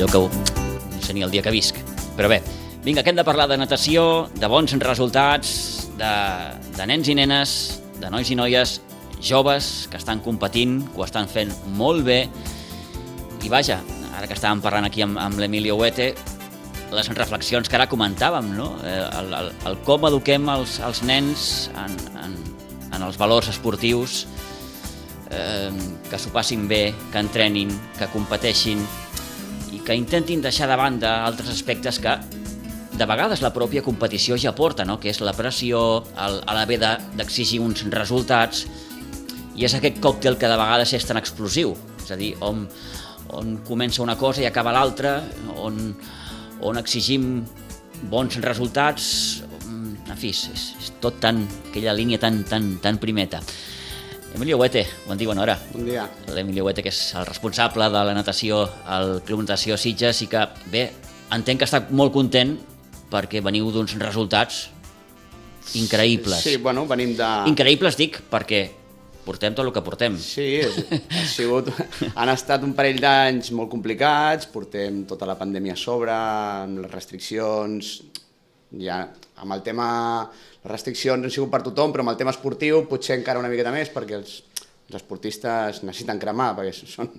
allò que ho... el dia que visc. Però bé, vinga, que hem de parlar de natació, de bons resultats, de, de nens i nenes, de nois i noies joves que estan competint, que ho estan fent molt bé. I vaja, ara que estàvem parlant aquí amb, amb l'Emilio Huete, les reflexions que ara comentàvem, no? Eh, el, el, el com eduquem els, els nens en, en, en els valors esportius, eh, que s'ho passin bé, que entrenin, que competeixin i que intentin deixar de banda altres aspectes que de vegades la pròpia competició ja porta, no? que és la pressió, el, l'haver d'exigir uns resultats, i és aquest còctel que de vegades és tan explosiu, és a dir, on, on comença una cosa i acaba l'altra, on, on exigim bons resultats, en fi, és, és tot tan, aquella línia tan, tan, tan primeta. Emilio Huete, bon dia, bona hora. Bon dia. L'Emilio Huete, que és el responsable de la natació al Club Natació Sitges i que, bé, entenc que està molt content perquè veniu d'uns resultats increïbles. Sí, bueno, venim de... Increïbles, dic, perquè portem tot el que portem. Sí, ha sigut, han estat un parell d'anys molt complicats, portem tota la pandèmia a sobre, amb les restriccions, ja amb el tema, les restriccions han sigut per tothom, però amb el tema esportiu potser encara una miqueta més, perquè els, els esportistes necessiten cremar, perquè són,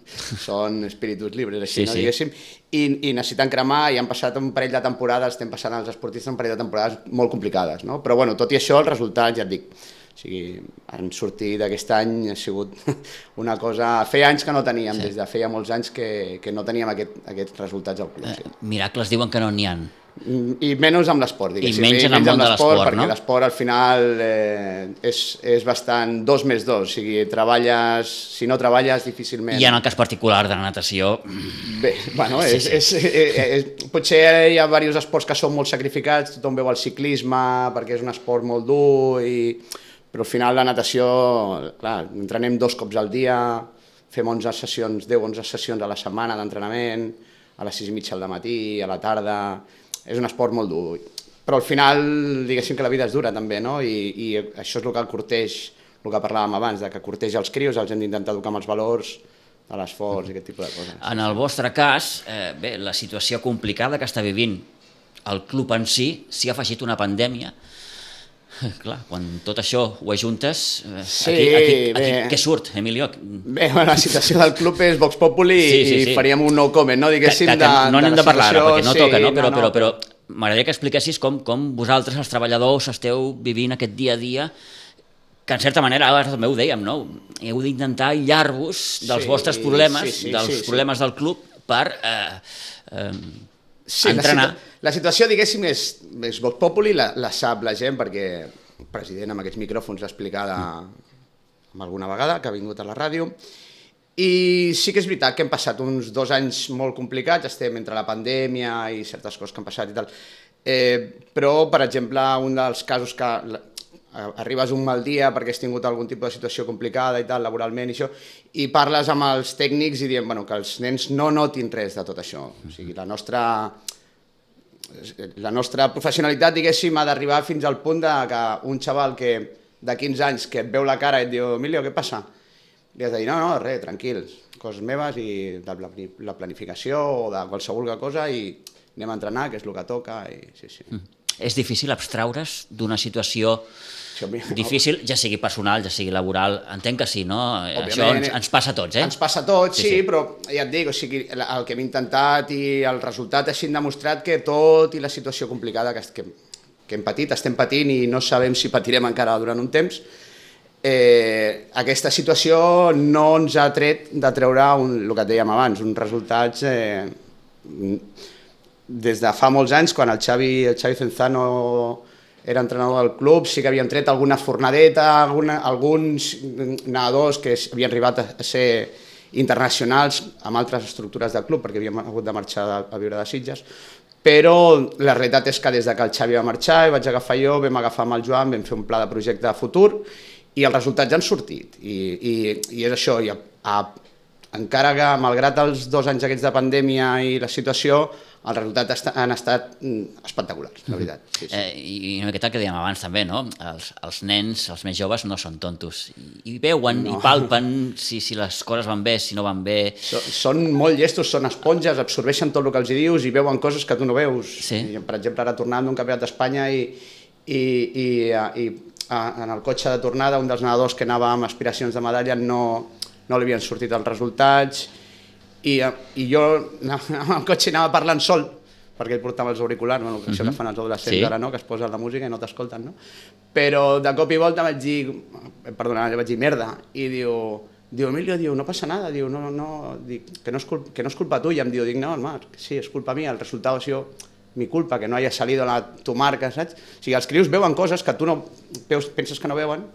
són espíritus llibres, així, Sí, no, sí. diguéssim, i, i necessiten cremar, i han passat un parell de temporades, estem passant els esportistes un parell de temporades molt complicades, no? però bueno, tot i això, el resultat, ja et dic, o sigui, han sortit aquest any, ha sigut una cosa... Feia anys que no teníem, sí. des de feia molts anys que, que no teníem aquest, aquests resultats al club. Sí. Miracles diuen que no n'hi han. I menys amb l'esport, diguéssim. menys en el món de l'esport, perquè no? l'esport al final eh, és, és bastant dos més dos, o sigui, treballes, si no treballes difícilment... I en el cas particular de la natació, Bé, bueno, Sí, és, sí. És, és, és, potser hi ha diversos esports que són molt sacrificats, tothom veu el ciclisme perquè és un esport molt dur, i... però al final la natació, clar, entrenem dos cops al dia, fem 11 sessions, 10-11 sessions a la setmana d'entrenament, a les 6 i mitja del matí, a la tarda, és un esport molt dur. Però al final, diguéssim que la vida és dura també, no? I, i això és el que el corteix, el que parlàvem abans, de que corteix els crios, els hem d'intentar educar amb els valors de l'esforç i aquest tipus de coses. en el vostre cas, eh, bé, la situació complicada que està vivint el club en si, s'hi ha afegit una pandèmia, Clar, quan tot això ho ajuntes, eh, Sí, aquí, aquí, aquí, bé. què surt, Emilio? Bé, bueno, la situació del club és Vox Populi Sí, sí, sí. i faríem un no comment, no? Diguéssim, que, que de, no n'hem de, de parlar ara, perquè no sí, toca, no? Però, no, però, però m'agradaria que expliquessis com, com vosaltres, els treballadors, esteu vivint aquest dia a dia que en certa manera, ara també ho dèiem, no? heu d'intentar aïllar-vos dels Sí, vostres problemes, sí, sí, dels sí, sí. problemes del club per eh, eh, Sí, la, entrenar. situa la situació, diguéssim, és, és Vox Populi, la, la sap la gent, perquè el president amb aquests micròfons l'ha explicada amb alguna vegada, que ha vingut a la ràdio, i sí que és veritat que hem passat uns dos anys molt complicats, estem entre la pandèmia i certes coses que han passat i tal, eh, però, per exemple, un dels casos que la- arribes un mal dia perquè has tingut algun tipus de situació complicada i tal, laboralment i això, i parles amb els tècnics i diem bueno, que els nens no notin res de tot això. O sigui, la nostra, la nostra professionalitat, diguéssim, ha d'arribar fins al punt de que un xaval que de 15 anys que et veu la cara i et diu Emilio, què passa? Li has de dir, no, no, res, tranquils, coses meves i de la, la planificació o de qualsevol cosa i anem a entrenar, que és el que toca i sí, sí. Mm. És difícil abstraure's d'una situació Això, difícil, ja sigui personal, ja sigui laboral, entenc que sí, no? Eh, Això Òbviament, ens, ens passa a tots, eh? Ens passa a tots, Sí, sí, sí. però ja et dic, o sigui, el que hem intentat i el resultat així demostrat que tot i la situació complicada que, que, que hem patit, estem patint i no sabem si patirem encara durant un temps, eh, aquesta situació no ens ha tret de treure un, el que et dèiem abans, uns resultats eh, des de fa molts anys, quan el Xavi, el Xavi Cenzano era entrenador del club, sí que havíem tret alguna fornadeta, alguna, alguns nedadors que havien arribat a ser internacionals amb altres estructures del club, perquè havíem hagut de marxar a, a viure de Sitges, però la realitat és que des de que el Xavi va marxar i vaig agafar jo, vam agafar amb el Joan, vam fer un pla de projecte de futur i els resultats ja han sortit. I, i, i és això, i a, a, encara que, malgrat els dos anys aquests de pandèmia i la situació, els resultats han estat mm, espectaculars, la veritat. Sí, sí. Eh, I una miqueta el que dèiem abans també, no? Els, els nens, els més joves, no són tontos. I, i veuen no. i palpen si, si les coses van bé, si no van bé. Són molt llestos, són esponges, absorbeixen tot el que els hi dius i veuen coses que tu no veus. Sí. I, per exemple, ara tornant d'un campionat d'Espanya i, i, i, i, i en el cotxe de tornada un dels nedadors que anava amb aspiracions de medalla no, no li havien sortit els resultats i, i jo amb el cotxe anava parlant sol perquè ell portava els auriculars, bueno, això uh -huh. que fan els adolescents Sí. ara, no? que es posen la música i no t'escolten, no? Però de cop i volta vaig dir, perdona, jo vaig dir merda, i diu, diu, Emilio, diu, no passa nada, diu, no, no, dic, que, no és culpa, que no és culpa tuya, em diu, dic, no, home, sí, és culpa mia, el resultat ha sido mi culpa, que no haya salido la tu marca, saps? O sigui, els crios veuen coses que tu no veus, penses que no veuen,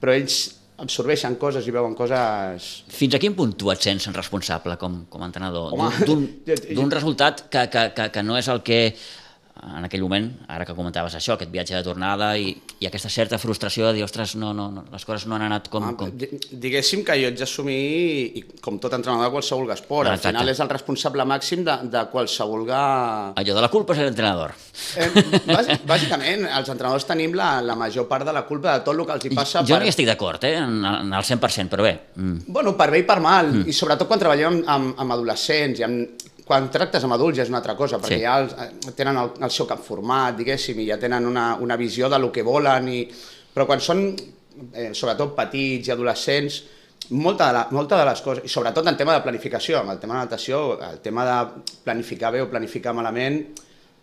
però ells absorbeixen coses i veuen coses Fins a quin punt tu et sents responsable com, com a entrenador? D'un resultat que, que, que, que no és el que en aquell moment, ara que comentaves això, aquest viatge de tornada i, i aquesta certa frustració de dir, ostres, no, no, no, les coses no han anat com... Ah, com... di- Diguéssim que jo haig d'assumir, i com tot entrenador de qualsevol esport, al final és el responsable màxim de, de qualsevol... ga- Allò de la culpa és l'entrenador. Eh, bàs- bàsicament, els entrenadors tenim la, la major part de la culpa de tot el que els hi passa Jo no hi estic d'acord, eh, en, en el 100%, però bé. Mm. Bueno, per bé i per mal, mm. i sobretot quan treballem amb, amb, amb adolescents i amb, quan tractes amb adults ja és una altra cosa, perquè Sí. ja els, eh, tenen el, el seu cap format, diguéssim, i ja tenen una, una visió de lo que volen, i... però quan són eh, sobretot petits i adolescents, molta de, la, molta de les coses, i sobretot en tema de planificació, amb el tema de natació, el tema de planificar bé o planificar malament,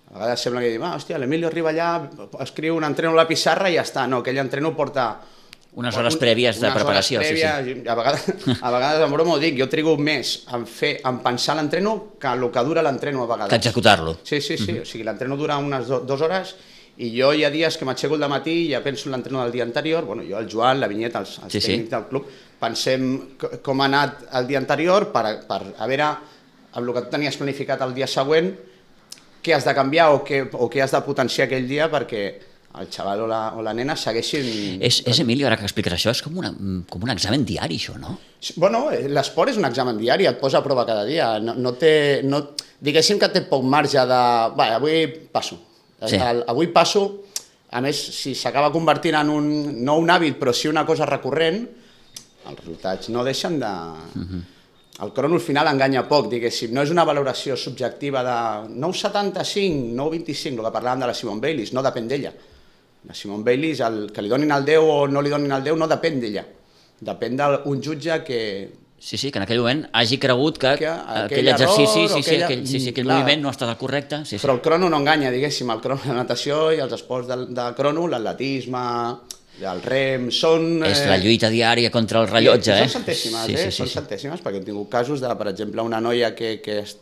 a vegades sembla que diu, ah, hòstia, l'Emilio arriba allà, escriu un entreno a la pissarra i ja està. No, aquell entreno porta Unes hores prèvies de unes preparació, hores sí, prèvies, A vegades, a vegades en broma ho dic, jo trigo més en, fer, en pensar l'entreno que el que dura l'entreno a vegades. Que executar-lo. Sí, sí, sí, o sigui, l'entreno dura unes do, dues hores i jo hi ha dies que m'aixeco al matí i ja penso en l'entreno del dia anterior, bueno, jo, el Joan, la Vinyeta, els, els Sí, sí. tècnics del club, pensem co- com ha anat el dia anterior per, per a veure amb el que tu tenies planificat el dia següent què has de canviar o què, o què has de potenciar aquell dia perquè el xaval o la, o la nena segueixin... És, és, Emilio, ara que expliques això, és com, una, com un examen diari, això, no? Bueno, eh, l'esport és un examen diari, et posa a prova cada dia. No, no té, no, diguéssim que té poc marge de... Va, avui passo. Sí. El, avui passo, a més, si s'acaba convertint en un, no un hàbit, però sí una cosa recurrent, els resultats no deixen de... El crono al final enganya poc, diguéssim. No és una valoració subjectiva de 9,75, 9,25, el que parlàvem de la Simone Bayliss, no depèn d'ella. La Simone Bayliss, el, que li donin el 10 o no li donin el 10 no depèn d'ella. Depèn d'un jutge que, Sí, sí, que en aquell moment hagi cregut que, Que aquell, aquell exercici, error sí, sí, aquella- aquell, sí, sí, aquell Clar. moviment no ha estat el correcte. Sí, sí. Però el crono no enganya, diguéssim, el crono, la natació i els esports de, de crono, l'atletisme, el rem, són... És la lluita diària contra el rellotge, són eh? centèsimes, sí, eh? sí, sí, són sí. centèsimes, perquè hem tingut casos de, per exemple, una noia que, que és,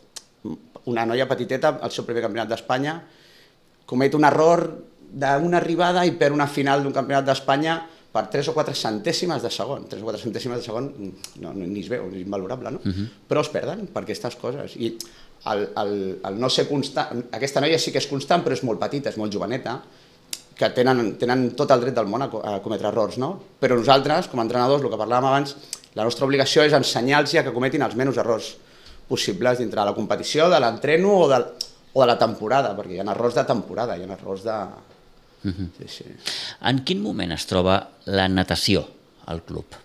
una noia petiteta, al seu primer campionat d'Espanya, comet un error d'una arribada i per una final d'un campionat d'Espanya per 3 o 4 centèsimes de segon. 3 o 4 centèsimes de segon no, no, ni es veu, és invalorable, no? Però es perden per aquestes coses. I el, el, el no ser constant... Aquesta noia sí que és constant, però és molt petita, és molt joveneta, que tenen, tenen tot el dret del món a, a cometre errors, no? Però nosaltres, com a entrenadors, el que parlàvem abans, la nostra obligació és ensenyar-los a que cometin els menys errors possibles dintre de la competició, de l'entreno o, de, o de la temporada, perquè hi ha errors de temporada, hi ha errors de... Sí, sí. En quin moment es troba la natació al club?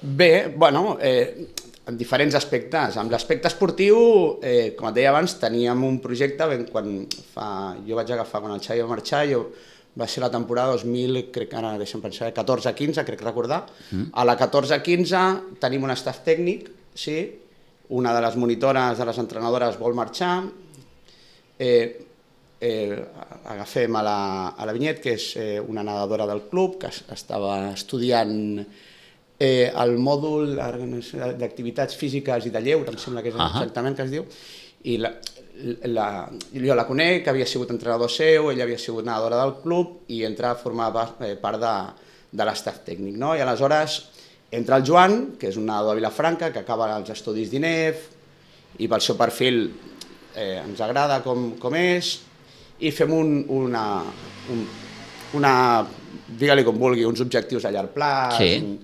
Bé, bueno, eh, en diferents aspectes. Amb l'aspecte esportiu, eh, com et deia abans, teníem un projecte, ben, quan fa, jo vaig agafar quan el Xavi va marxar, jo, va ser la temporada 2000, crec que ara deixa'm pensar, 14-15, crec recordar. Mm. A la 14-15 tenim un staff tècnic, sí, una de les monitores de les entrenadores vol marxar, eh, eh, agafem a la, a la Vinyet, que és eh, una nedadora del club, que es- estava estudiant eh, el mòdul d'activitats físiques i de lleure, em sembla que és Ahà. exactament que es diu, i la, la, jo la conec, havia sigut entrenador seu, ella havia sigut nedadora del club i entra a formar eh, part de, de l'estaf tècnic. No? I aleshores entra el Joan, que és un nedador de Vilafranca, que acaba els estudis d'INEF, i pel seu perfil eh, ens agrada com, com és, i fem un, una, un, una digue-li com vulgui, uns objectius a llarg pla, Sí. un-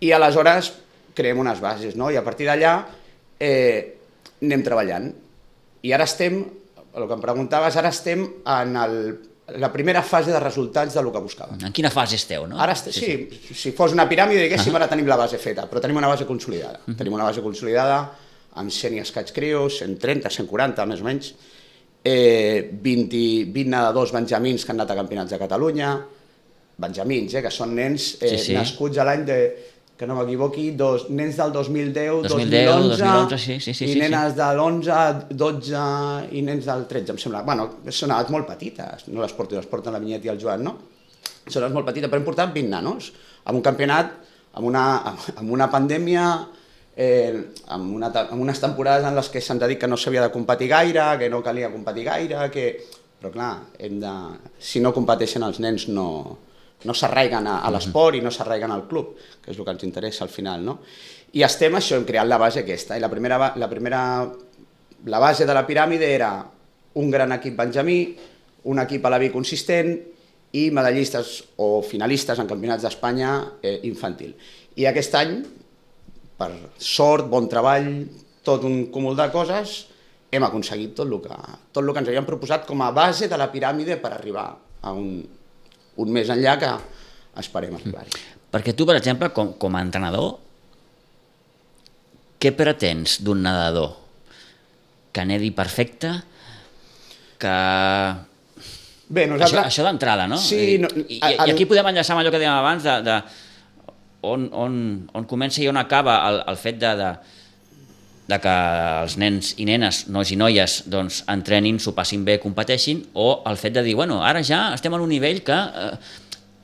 i aleshores creem unes bases, no? I a partir d'allà eh, anem treballant. I ara estem, el que em preguntaves, ara estem en el, la primera fase de resultats del que buscava. En quina fase esteu, no? Ara, sí, sí, si fos una piràmide, diguéssim, ara tenim la base feta, però tenim una base consolidada. Tenim una base consolidada amb 100 i escaig crios, 130, 140, més o menys, eh, 20, 20 nedadors benjamins que han anat a campionats de Catalunya, benjamins, eh, que són nens eh, Sí, sí. nascuts a l'any de que no m'equivoqui, dos, nens del 2010, 2010, 2011, 2011, sí, sí, sí, i sí, nenes de l'11, 12 i nens del 13, em sembla. Bueno, són edats molt petites, no les porto, les porten la Vinyet i el Joan, no? Són edats molt petites, però hem portat 20 nanos amb un campionat, amb una, amb una pandèmia, eh, amb, una, amb unes temporades en les que se'ns ha dit que no s'havia de competir gaire, que no calia competir gaire, que... però clar, hem de... si no competeixen els nens no, no s'arraiguen a, a l'esport i no s'arraiguen al club, que és el que ens interessa al final, no? I estem això, hem creat la base aquesta, i la primera, la primera la base de la piràmide era un gran equip benjamí, un equip a la B consistent i medallistes o finalistes en campionats d'Espanya eh, infantil. I aquest any, per sort, bon treball, tot un cúmul de coses, hem aconseguit tot el que, tot el que ens havíem proposat com a base de la piràmide per arribar a un, un més enllà que esperem arribar-hi. Perquè tu, per exemple, com, com a entrenador, què pretens d'un nedador? Que nedi perfecte? Que... Bé, Això, nosaltres... això d'entrada, no? Sí, no, I, i, I aquí podem enllaçar amb allò que dèiem abans de, de on, on, on comença i on acaba el, el fet de, de, de que els nens i nenes, nois i noies, doncs, entrenin, s'ho passin bé, competeixin, o el fet de dir, bueno, ara ja estem en un nivell que eh,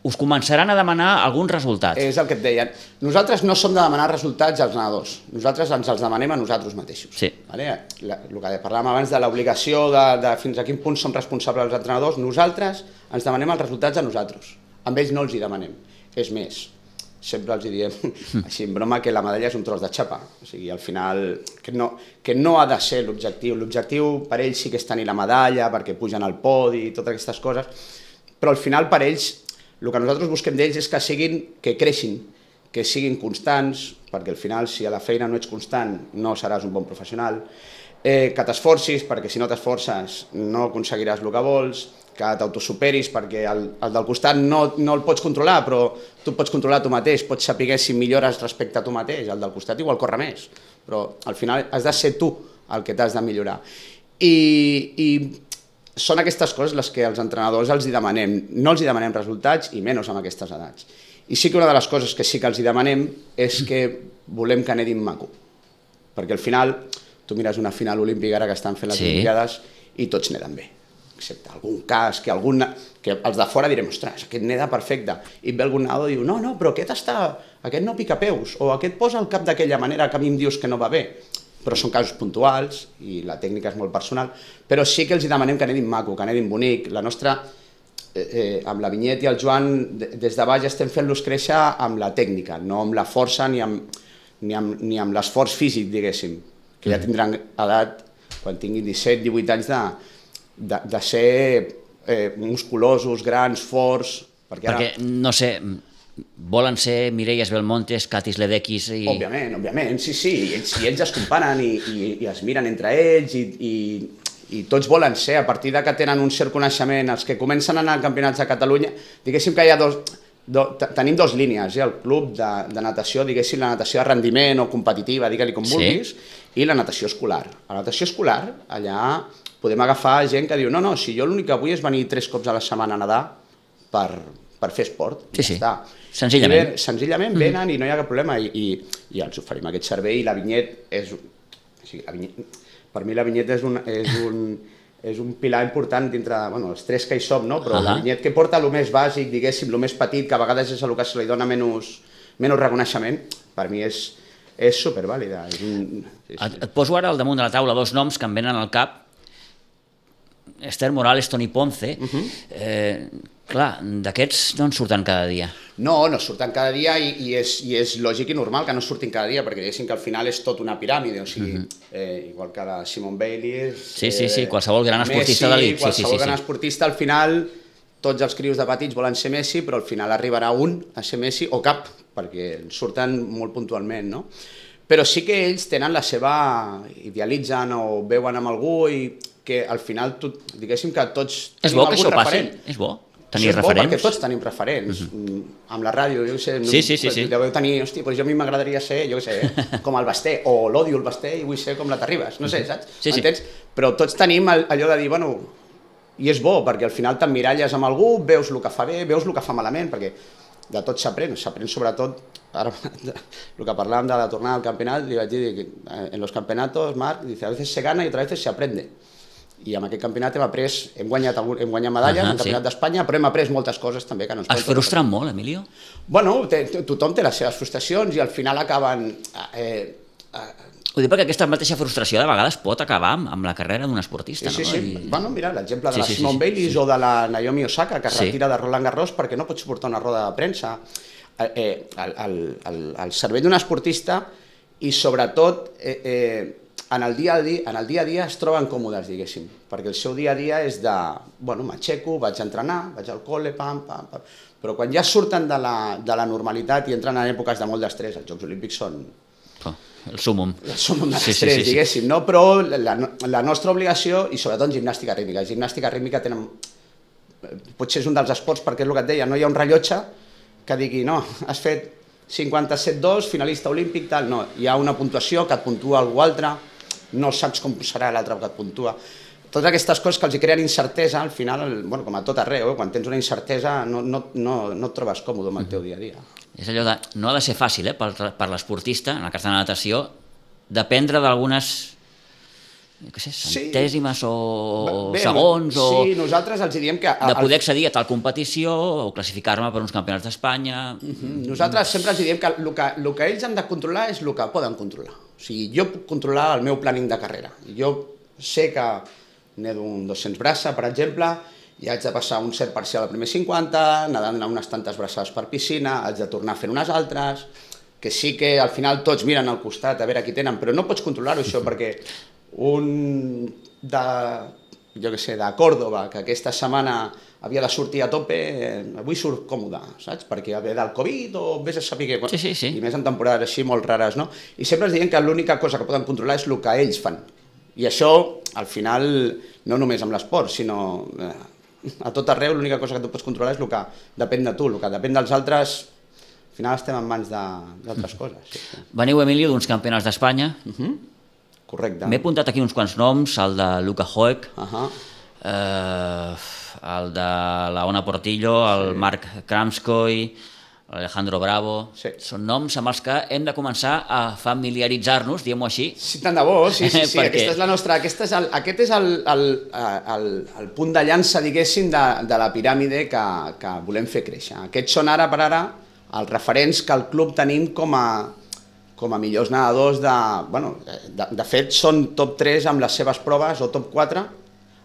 us començaran a demanar alguns resultats. És el que et deia. Nosaltres no som de demanar resultats als nedadors. Nosaltres ens els demanem a nosaltres mateixos. Sí. Vale? La, el que parlàvem abans de l'obligació de, de fins a quin punt som responsables els entrenadors, nosaltres ens demanem els resultats a nosaltres. Amb ells no els hi demanem. És més, sempre els diem així en broma que la medalla és un tros de xapa. O sigui, al final, que no, que no ha de ser l'objectiu. L'objectiu per ells sí que és tenir la medalla, perquè pugen al podi i totes aquestes coses, però al final per ells el que nosaltres busquem d'ells és que siguin, que creixin, que siguin constants, perquè al final si a la feina no ets constant no seràs un bon professional, eh, que t'esforcis, perquè si no t'esforces no aconseguiràs el que vols, que t'autosuperis, perquè el, el del costat no, no el pots controlar, però tu pots controlar tu mateix, pots saber si millores respecte a tu mateix, el del costat igual corre més, però al final has de ser tu el que t'has de millorar. I, i són aquestes coses les que els entrenadors els hi demanem. No els hi demanem resultats i menys amb aquestes edats. I sí que una de les coses que sí que els hi demanem és que volem que nedin maco. Perquè al final, tu mires una final olímpica ara que estan fent les Sí. Olimpiades i tots neden bé. Excepte algun cas, que, algun, que els de fora direm, ostres, aquest neda perfecte. I ve algun nadador i diu, no, no, però aquest, està, aquest no pica peus, o aquest posa el cap d'aquella manera que a mi em dius que no va bé però són casos puntuals i la tècnica és molt personal, però sí que els hi demanem que nedin maco, que nedin bonic. La nostra, eh, eh, amb la Vinyet i el Joan, de- des de baix estem fent-los créixer amb la tècnica, no amb la força ni amb, ni amb, ni amb l'esforç físic, diguéssim, que ja tindran edat, quan tinguin 17, 18 anys, de, de, de ser eh, musculosos, grans, forts, perquè ara... Perquè, no sé, volen ser Mireias Belmontes, Catis Ledequis i... Òbviament, òbviament, sí, sí, i ells, i ells es comparen i, i, i es miren entre ells i, i, i tots volen ser, a partir de que tenen un cert coneixement, els que comencen a anar a campionats de Catalunya, diguéssim que hi ha dos, do, te- tenim dos línies, eh? el club de, de natació, diguéssim, la natació de rendiment o competitiva, digue-li com Sí. vulguis, i la natació escolar. A la natació escolar, allà podem agafar gent que diu no, no, si jo l'únic que vull és venir tres cops a la setmana a nedar per, per fer esport. Sí, i sí. Ja està. Senzillament. Ven, senzillament venen i no hi ha cap problema i, i, i els oferim aquest servei i la vinyet és... O sigui, la vinyet, per mi la vinyet és un, és un, és un pilar important dintre de, bueno, els tres que hi som, no? però uh -huh. la vinyet que porta el més bàsic, diguéssim, el més petit, que a vegades és el que se li dona menys, menys reconeixement, per mi és, és supervàlida. És un, és, Et, et poso ara al damunt de la taula dos noms que em venen al cap. Esther Morales, Toni Ponce. Uh -huh. eh, clar, d'aquests no en surten cada dia. No, no surten cada dia i, i, és, i és lògic i normal que no surtin cada dia, perquè diguéssim que al final és tot una piràmide, o sigui, eh, igual que la Simone Bailey... Sí, sí, sí, qualsevol gran esportista d'elit, sí, sí, qualsevol sí, gran sí. esportista al final tots els crios de petits volen ser Messi, però al final arribarà un a ser Messi o cap, perquè en surten molt puntualment, no? Però sí que ells tenen la seva... idealitzen o veuen amb algú i que al final, tu, diguéssim que tots És bo que això passi? referent. És bo? Tenir bo referents? perquè tots tenim referents. Uh -huh. Amb la ràdio, jo sé, Sí, sí, sí, sí. deveu tenir, hosti, doncs jo a mi m'agradaria ser, jo sé, com el Basté, o l'odio el Basté i vull ser com la Terribas, no sé, saps? Sí, sí. Entens? Però tots tenim allò de dir, bueno, i és bo, perquè al final t'emmiralles amb algú, veus el que fa bé, veus el que fa malament, perquè de tot s'aprèn, s'aprèn sobretot, ara, el que parlàvem de la tornada al campionat, li vaig dir que eh, en los campeonatos, Marc, dice, a veces se gana i otras veces se aprende. I amb aquest campionat hem après, hem guanyat, hem guanyat medalles uh -huh, sí. Campionat d'Espanya, però hem après moltes coses també que no ens Es poden frustren molt, Emilio? Bueno, té- tothom té les seves frustracions i al final acaben... Eh, eh, Ho dic perquè aquesta mateixa frustració de vegades pot acabar amb, amb la carrera d'un esportista, sí, sí, no? sí. I... Bueno, mira, l'exemple de Sí, la sí, sí, Simone sí, Bayliss sí. o de la Naomi Osaka, que es Sí. retira de Roland Garros perquè no pot suportar una roda de premsa. Eh, eh, el, el, el, el cervell d'un esportista i sobretot eh, eh, en, el dia a dia, en el dia a dia es troben còmodes, diguéssim, perquè el seu dia a dia és de, bueno, m'aixeco, vaig a entrenar, vaig al col·le, pam, pam, pam, però quan ja surten de la, de la normalitat i entren en èpoques de molt d'estrès, els Jocs Olímpics són, Oh, el súmum. som un Sí, sí, estrès, sí, sí. diguéssim, no? però la, la nostra obligació, i sobretot en gimnàstica rítmica, en gimnàstica rítmica tenen, potser és un dels esports, perquè és el que et deia, no hi ha un rellotge que digui, no, has fet 57-2, finalista olímpic, tal, no, hi ha una puntuació que et puntua algú altre, no saps com serà l'altre que et puntua. Totes aquestes coses que els hi creen incertesa, al final, el- bueno, com a tot arreu, eh? quan tens una incertesa no, no, no, no et trobes còmode amb el teu dia a dia. És allò de... No ha de ser fàcil, eh, per, per l'esportista, en el cas de la natació, dependre d'algunes què sé, centèsimes o, o Bé, segons o Sí, nosaltres els diem que... de al- poder accedir a tal competició o classificar-me per uns campionats d'Espanya... Nosaltres sempre els diem que el que, el que ells han de controlar és el que poden controlar. O sigui, jo puc controlar el meu planning de carrera. Jo sé que n'he d'un 200 braça, per exemple, i haig de passar un cert parcial al primer 50, nedant a unes tantes braçades per piscina, haig de tornar fent unes altres, que sí que al final tots miren al costat a veure qui tenen, però no pots controlar-ho això perquè un de, jo què sé, de Còrdoba, que aquesta setmana havia de sortir a tope, eh, avui surt còmode, saps? Perquè ve del Covid o vés a saber què... Sí, sí, sí. I més en temporades així molt rares, no? I sempre els diem que l'única cosa que poden controlar és el que ells fan. I això, al final, no només amb l'esport, sinó eh, a tot arreu, l'única cosa que tu pots controlar és el que depèn de tu, el que depèn dels altres, al final estem en mans de- d'altres coses. Sí, sí. Veniu, Emilio, d'uns campionats d'Espanya. Correcte. M'he apuntat aquí uns quants noms, el de Luca Hoek, Uh -huh. eh, el de la Ona Portillo, el sí. Marc Kramskoy, l'Alejandro Bravo... Sí. Són noms amb els que hem de començar a familiaritzar-nos, diguem-ho així. Sí, tant de bo, sí, sí, sí. Perquè- Aquesta és la nostra, aquesta és el, aquest és el, el, el, el punt de llança, diguéssim, de, de la piràmide que, que volem fer créixer. Aquests són ara per ara els referents que el club tenim com a, com a millors nedadors de... Bueno, de, de fet, són top 3 amb les seves proves, o top 4.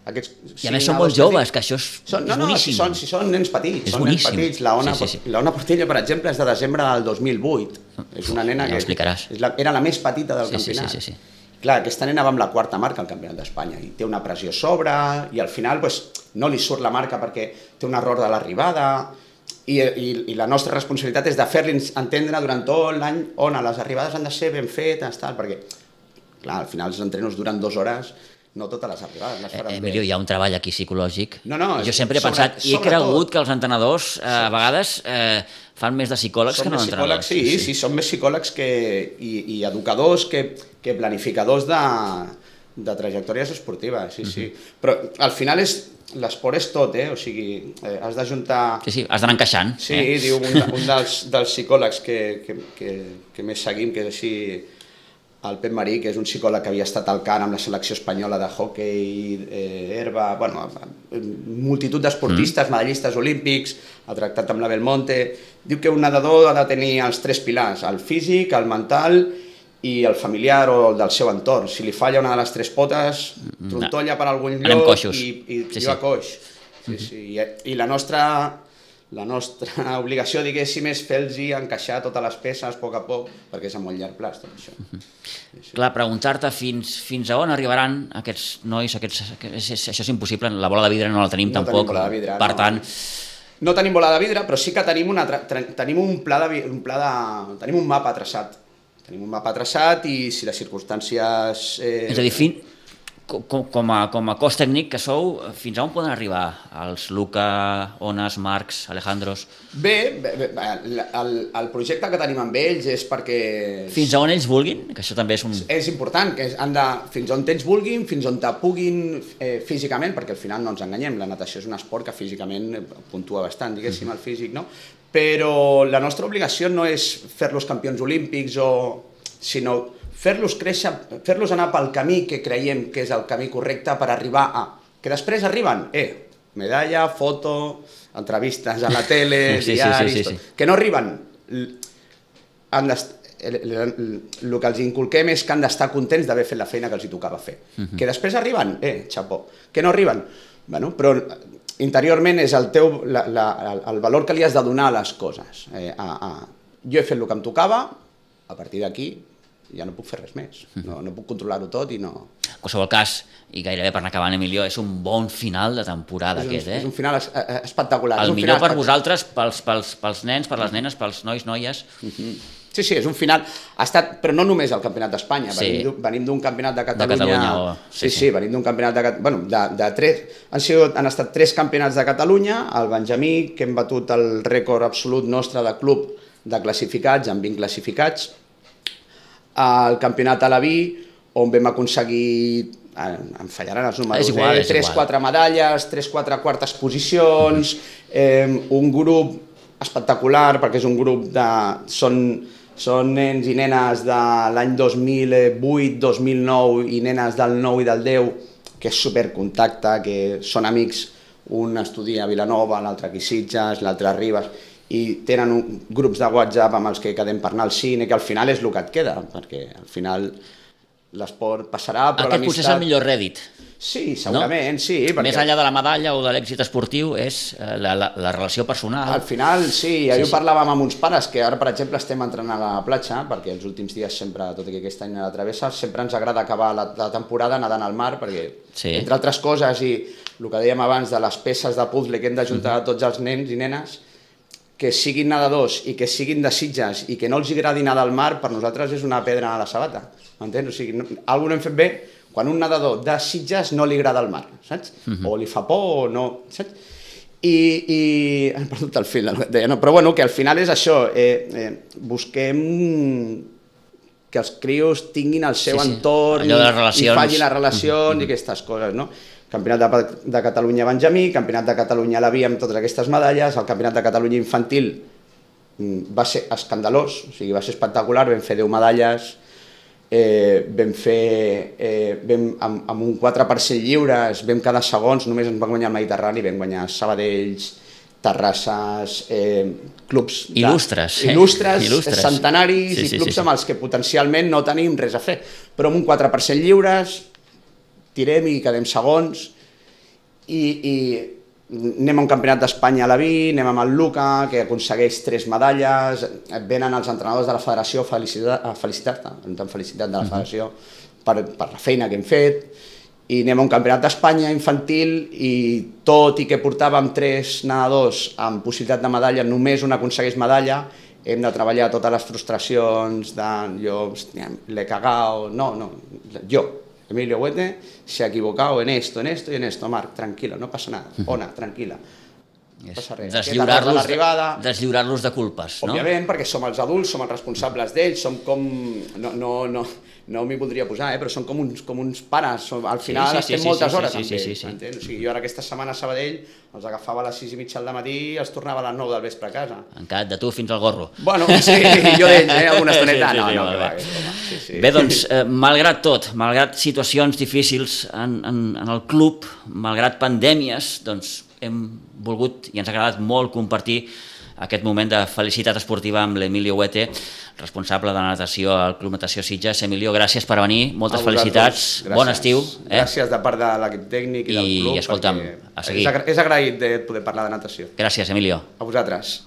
Aquests, I a més són molt joves, que això és, són, no, és no, boníssim. si són, si són nens petits, És són nens boníssim. petits. La Ona, Sí, sí, sí. la Ona Portillo, per exemple, és de desembre del 2008. És una nena Ja que és la, era la més petita del Sí, sí, campionat. sí, sí, sí. Clar, aquesta nena va amb la quarta marca al Campionat d'Espanya i té una pressió a sobre i al final pues, no li surt la marca perquè té un error de l'arribada i, i, i la nostra responsabilitat és de fer-li entendre durant tot l'any on les arribades han de ser ben fetes, tal, perquè clar, al final els entrenos duren dues hores, no totes les arribades les Eh, faran Emilio, bé. hi ha un treball aquí psicològic. No, no, jo sempre he sobre- pensat, i he cregut que els entrenadors eh, a vegades eh, fan més de psicòlegs Són que no d'entrenadors. sí, sí, sí, són més psicòlegs que, i, i educadors que, que planificadors de, de trajectòries esportives, sí, sí. Però al final és l'esport és tot, eh? O sigui, eh, has d'ajuntar... Sí, sí, has d'anar encaixant. Sí, eh? diu un, un dels, dels psicòlegs que, que, que, que més seguim, que és així el Pep Marí, que és un psicòleg que havia estat al CAN amb la selecció espanyola de hockey, eh, herba, bueno, multitud d'esportistes, mm. medallistes olímpics, ha tractat amb la Belmonte, diu que un nedador ha de tenir els tres pilars, el físic, el mental i el familiar o el del seu entorn. Si li falla una de les tres potes, trontolla per algun lloc i, i Sí, sí, va sí. coix. Sí, sí. I, I la nostra la nostra obligació, diguéssim, és fer-los encaixar totes les peces a poc a poc, perquè és a molt llarg plaç, tot això. Sí. Clar, preguntar-te fins, fins a on arribaran aquests nois, aquests, és, és, això és impossible, la bola de vidre no la tenim No tenim tampoc, bola de vidre, per no. tant, No tenim bola de vidre, però sí que tenim, una, tenim un pla de, un pla de, tenim un mapa traçat. Tenim un mapa traçat i si les circumstàncies... Eh, és a dir, fin, com, com, a, com a cos tècnic que sou, fins a on poden arribar els Luca, Ones, Marcs, Alejandros? Bé, bé, bé el, el, projecte que tenim amb ells és perquè... Fins a on ells vulguin, que això també és un... És important, que han de, fins on tens vulguin, fins on te puguin eh, físicament, perquè al final no ens enganyem, la natació és un esport que físicament eh, puntua bastant, diguéssim, el físic, no? Però la nostra obligació no és fer-los campions olímpics, o, sinó fer-los créixer, fer-los anar pel camí que creiem que és el camí correcte per arribar a... Que després arriben, eh, medalla, foto, entrevistes a la tele, Sí, sí, sí, diaris... sí, sí. tot. Que no arriben han el, el, que els inculquem és que han d'estar contents d'haver fet la feina que els hi tocava fer. Que després arriben, eh, xapó. Que no arriben, bueno, però interiorment és el teu, la, la, el valor que li has de donar a les coses. Eh, a, a, jo he fet el que em tocava, a partir d'aquí ja no puc fer res més. No, no puc controlar-ho tot i no... En qualsevol cas, i gairebé per anar acabant, Emilio, és un bon final de temporada És un, aquest, eh? és un final es, eh, espectacular. El és un millor final per vosaltres, pels, pels, pels nens, per les nenes, pels nois, noies. Sí, sí, és un final. Ha estat, però no només el Campionat d'Espanya, Sí. venim, d'un- campionat de Catalunya... Catalunya, oh, sí, sí, sí, sí. venim d'un campionat de Catalunya... Bueno, de, de tres, han, sigut, han estat tres campionats de Catalunya, el Benjamí, que hem batut el rècord absolut nostre de club de classificats, amb 20 classificats, el campionat Alaví, on vam aconseguir em fallaran els números, És igual, eh? és 3-4 medalles, 3-4 quartes posicions, eh, un grup espectacular, perquè és un grup de... Són, són nens i nenes de l'any 2008, 2009 i nenes del 9 i del 10, que és supercontacte, que són amics, un estudia a Vilanova, l'altre aquí a Sitges, l'altre a Ribes, i tenen un, grups de WhatsApp amb els que quedem per anar al cine, que al final és el que et queda, perquè al final l'esport passarà, però Aquest potser és el millor rèdit. Sí, segurament, sí. Perquè... Més enllà de la medalla o de l'èxit esportiu és eh, la, la, la relació personal. Al final, sí, ahir Sí, sí, parlàvem amb uns pares, que ara, per exemple, estem entrant a la platja, perquè els últims dies sempre, tot i que aquest any a la travessa, sempre ens agrada acabar la, la temporada nedant al mar, perquè, Sí. entre altres coses, i el que dèiem abans de les peces de puzzle que hem d'ajuntar Mhm. a tots els nens i nenes, que siguin nedadors i que siguin de Sitges i que no els agradi nedar al mar, per nosaltres és una pedra a la sabata, m'entens? O sigui, no, alguna hem fet bé quan un nedador de Sitges no li agrada el mar, saps? O li fa por o no, saps? I, i he perdut el fil, deia, no? però bueno, que al final és això, eh, eh, busquem que els crios tinguin el seu Sí, sí. entorn Allò de les i, facin les relacions i aquestes coses, no? Campionat de, de Catalunya Benjamí, Campionat de Catalunya a la via amb totes aquestes medalles, el Campionat de Catalunya infantil mm, va ser escandalós, o sigui, va ser espectacular, vam fer 10 medalles, eh, vam fer, eh, vam, amb, amb un 4 per 100 lliures, vam quedar segons, només ens va guanyar el Mediterrani, vam guanyar Sabadells, Terrasses, eh, clubs... de- Il·lustres, eh? Il·lustres, Il·lustres. centenaris Sí, i sí, clubs sí, sí. amb els que potencialment no tenim res a fer. Però amb un 4 per 100 lliures, tirem i quedem segons, i, i anem a un campionat d'Espanya a la Vi, anem amb el Luca, que aconsegueix tres medalles, venen els entrenadors de la federació a felicitar- a felicitar-te, ens han felicitat de la federació per, per la feina que hem fet, i anem a un campionat d'Espanya infantil i tot i que portàvem tres nedadors amb possibilitat de medalla, només un aconsegueix medalla, hem de treballar totes les frustracions de jo, l'he cagado, no, no, jo, Emilio Huete, se ha equivocado en esto, en esto y en esto, Marc, tranquilo, no passa nada, Ona, tranquila. No És res. Deslliurar-los de, l'arribada, deslliurar-los de culpes, no? Òbviament, perquè som els adults, som els responsables d'ells, som com... No, no, no, no m'hi voldria posar, eh? però són com uns, com uns pares. Som, al final sí, sí, estem sí, moltes sí, sí, hores sí, amb sí, ells. sí, sí. m'entens? O sigui, jo ara aquesta setmana a Sabadell els agafava a les 6 i mitja del matí i els tornava a les 9 del vespre a casa. Encat de tu fins al gorro. Bueno, sí, jo d'ells, eh? alguna estoneta. Sí, sí, no, sí, no, va, va. broma. sí, sí. Bé, doncs, eh, malgrat tot, malgrat situacions difícils en, en, en el club, malgrat pandèmies, doncs hem volgut i ens ha agradat molt compartir aquest moment de felicitat esportiva amb l'Emilio Huete, responsable de la natació al Club Natació Sitges. Emilio, gràcies per venir, moltes felicitats, gràcies. bon estiu. Eh? Gràcies de part de l'equip tècnic i, del I, club. escolta'm, perquè a seguir. És agraït de poder parlar de natació. Gràcies, Emilio. A vosaltres.